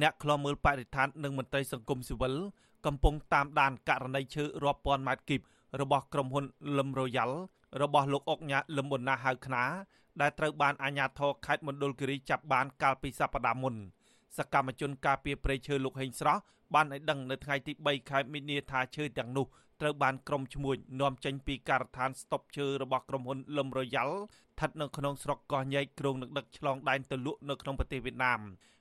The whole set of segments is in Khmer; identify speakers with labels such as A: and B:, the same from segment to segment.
A: អ្នកខ្លំមើលបរិស្ថាននិងមន្ត្រីសង្គមស៊ីវិលកំពុងតាមដានករណីឈើរាប់ពាន់ម៉ែត្រគីបរបស់ក្រុមហ៊ុនលឹមរ៉ូយ៉ាល់របស់លោកអុកញ៉ាលឹមប៊ុនណាហៅខ្នាដែលត្រូវបានអាជ្ញាធរខេត្តមណ្ឌលគិរីចាប់បានកាលពីសប្តាហ៍មុន សកម្មជនការពារព្រៃឈើលោកហេងស្រស់បានឲ្យដឹងនៅថ្ងៃទី3ខែមីនាថាឈើទាំងនោះត្រូវបានក្រុមឈ្មួញនាំចេញពីការដ្ឋានស្តុបឈើរបស់ក្រុមហ៊ុនលឹមរ៉ូយ៉ាល់ស្ថិតនៅក្នុងស្រុកកោះញែកក្រុងនឹងដឹកឆ្លងដែនទៅលក់នៅក្នុងប្រទេសវៀតណាម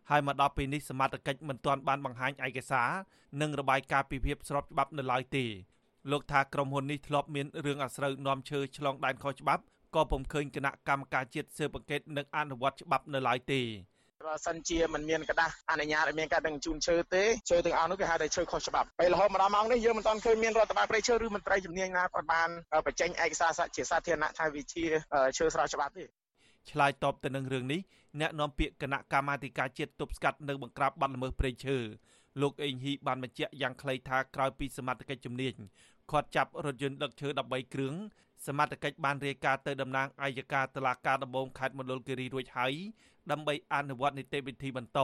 A: ហើយមកដល់ពេលនេះសមត្ថកិច្ចមិនទាន់បានបង្ហាញឯកសារនិងរបាយការណ៍ពីភាពស្របច្បាប់នៅឡើយទេលោកថាក្រុមហ៊ុននេះធ្លាប់មានរឿងអាស្រូវនាំឈើឆ្លងដែនខុសច្បាប់ក៏ពុំឃើញគណៈកម្មការជាតិស៊ើបអង្កេតនិងអនុវត្តច្បាប់នៅឡើយទេ
B: បើសិនជាមិនមានក្តាស់អនុញ្ញាតឲ្យមានការដឹងជូនឈើទេឈើទាំងអស់នោះគេហៅថាឈើខុសច្បាប់ពេលរហូតមកដល់ម៉ោងនេះយើងមិនទាន់ឃើញមានរដ្ឋបាលព្រៃឈើឬមន្ត្រីជំនាញណាគាត់បានបញ្ចេញឯកសារជាសាធារណៈថាវាជាឈើស្របច្បាប់ទេ
A: ឆ្លើយតបទៅនឹងរឿងនេះអ្នកនាំពាក្យគណៈកម្មាធិការជាតិទប់ស្កាត់និងបង្ក្រាបបទល្មើសព្រៃឈើ លោកអេងហ៊ីបានបញ្ជាក់យ៉ាងខ្លីថាក្រោយពីសមត្ថកិច្ចជំនាញខាត់ចាប់រថយន្តដឹកឈើ13គ្រឿងសមត្ថកិច្ចបានរាយការណ៍ទៅតំណាងអัยការតុលាការដំបងខេត្តមណ្ឌលគិរីរួចហើយដើម្បីអនុវត្តនីតិវិធីបន្ត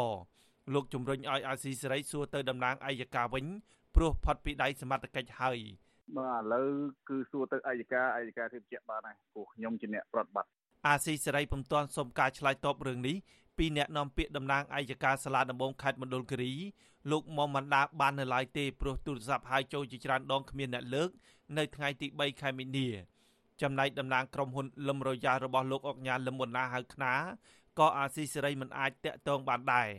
A: លោកជំរុញឲ្យអាស៊ីសេរីសួរទៅតំណាងអัยការវិញព្រោះផុតពីដៃសមត្ថកិច្ចហើយ
C: បាទឥឡូវគឺសួរទៅអัยការអัยការធ្វើជាបានហើយព្រោះខ្ញុំជាអ្នកប្រតិបត្តិ
A: អាស៊ីសេរីពុំទាន់សុំការឆ្លើយតបរឿងនេះ ពីអ្នកនាំពាក្យតំណាងអัยការសាលាដំបងខេត្តមណ្ឌលគិរីលោកមុំបណ្ដាបាននៅឡើយទេព្រោះទូរស័ព្ទហៅចូលជាច្រើនដងគ្មានអ្នកលើក នៅថ្ងៃទី3ខែមីនាចំណែកតំណាងក្រុមហ៊ុនលឹមរយ៉ារបស់លោកអុកញ៉ាលឹមមុនណាហៅខ្នាក៏អាស៊ីសេរីមិនអាចតាក់ទងបានដែរ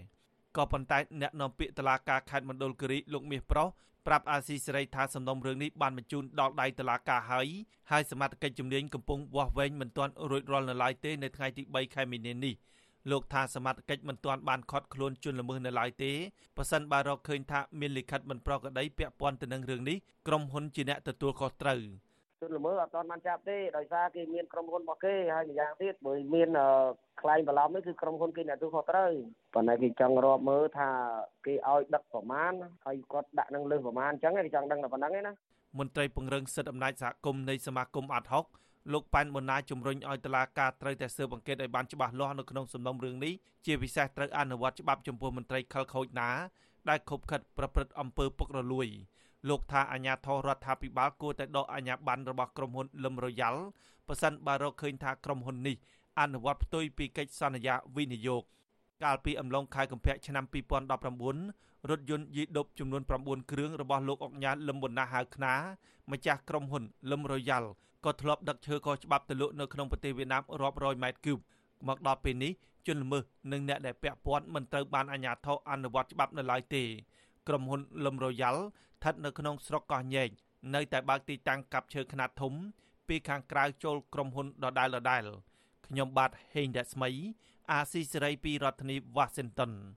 A: ក៏ប៉ុន្តែអ្នកនាំពាក្យតុលាការខេត្តមណ្ឌលគិរីលោកមាសប្រុសប្រាប់អាស៊ីសេរីថាសំណុំរឿងនេះបានបញ្ជូនដល់ដៃតុលាការហើយហើយសមត្ថកិច្ចជំនាញកំពុងវាស់វែងមិនទាន់រួចរាល់នៅឡើយទេនៅថ្ងៃទី3ខែមីនានេះ លោកថាសមត្ថកិច្ចមិនទាន់បានខត់ខ្លួនជនល្មើសនៅឡើយទេប៉ះសិនបើរកឃើញថាមានលិខិតមិនប្រក្រតីពាក់ព័ន្ធទៅនឹងរឿងនេះក្រុមហ៊ុនជាអ្នកទទួលខុសត្រូវ
D: ជនល្មើសអត់ទាន់បានចាប់ទេដោយសារគេមានក្រុមហ៊ុនរបស់គេហើយម្យ៉ាងទៀតបើមានខ្លែងបន្លំនេះគឺក្រុមហ៊ុនគេអ្នកទទួលខុសត្រូវប៉ុន្តែគេចង់រាប់មើលថាគេឲ្យដឹកប្រមាណហើយគាត់ដាក់នឹងលើសប្រមាណអញ្ចឹងគេចង់ដឹងតែប៉ុណ្្នឹងឯណា
A: មន្ត្រីពង្រឹងសិទ្ធិអំណាចសហគមន៍នៃសមាគមអាត់ហុក លោកប៉ែនបូណាជំរុញឲ្យតុលាការត្រូវតែស៊ើបអង្កេតឲ្យបានច្បាស់លាស់នៅក្នុងសំណុំរឿងនេះជាពិសេសត្រូវអនុវត្តច្បាប់ចំពោះមន្ត្រីខលខូចណាដែលខົບខិតប្រព្រឹត្តអំពើពុករលួយលោកថាអាញាធររដ្ឋាភិបាលគួរតែដកអាញាប័ណ្ណរបស់ក្រុមហ៊ុនលឹមរយ៉ាល់ប៉ះសិនបើរកឃើញថាក្រុមហ៊ុននេះអនុវត្តផ្ទុយពីកិច្ចសន្យាវិនិយោគ កាលពីអំឡុងខែកុម្ភៈឆ្នាំ2019រថយន្តយីដប់ចំនួន9គ្រឿងរបស់លោកអុកញ៉ាលឹមប៊ុនណាហៅខ្នាម្ចាស់ក្រុមហ៊ុនលឹមរយ៉ាល់ក៏ធ្លាប់ដឹកឈើខុសច្បាប់ទៅលក់នៅក្នុងប្រទេសវៀតណាមរាប់រយម៉ែត្រគូបមកដល់ពេលនេះជនល្មើសនិងអ្នកដែលពាក់ព័ន្ធមិនត្រូវបានអាជ្ញាធរអនុវត្តច្បាប់នៅឡើយទេក្រុមហ៊ុនលឹមរយ៉ាល់ស្ថិតនៅក្នុងស្រុកកោះញែកនៅតែបើកទីតាំងកាប់ឈើខ្នាតធំពីខាងក្រៅចូលក្រុមហ៊ុនដដែលដដែល ខ្ញុំបាទហេងរស្មី អាស៊ីសេរីពីរដ្ឋធានី Washington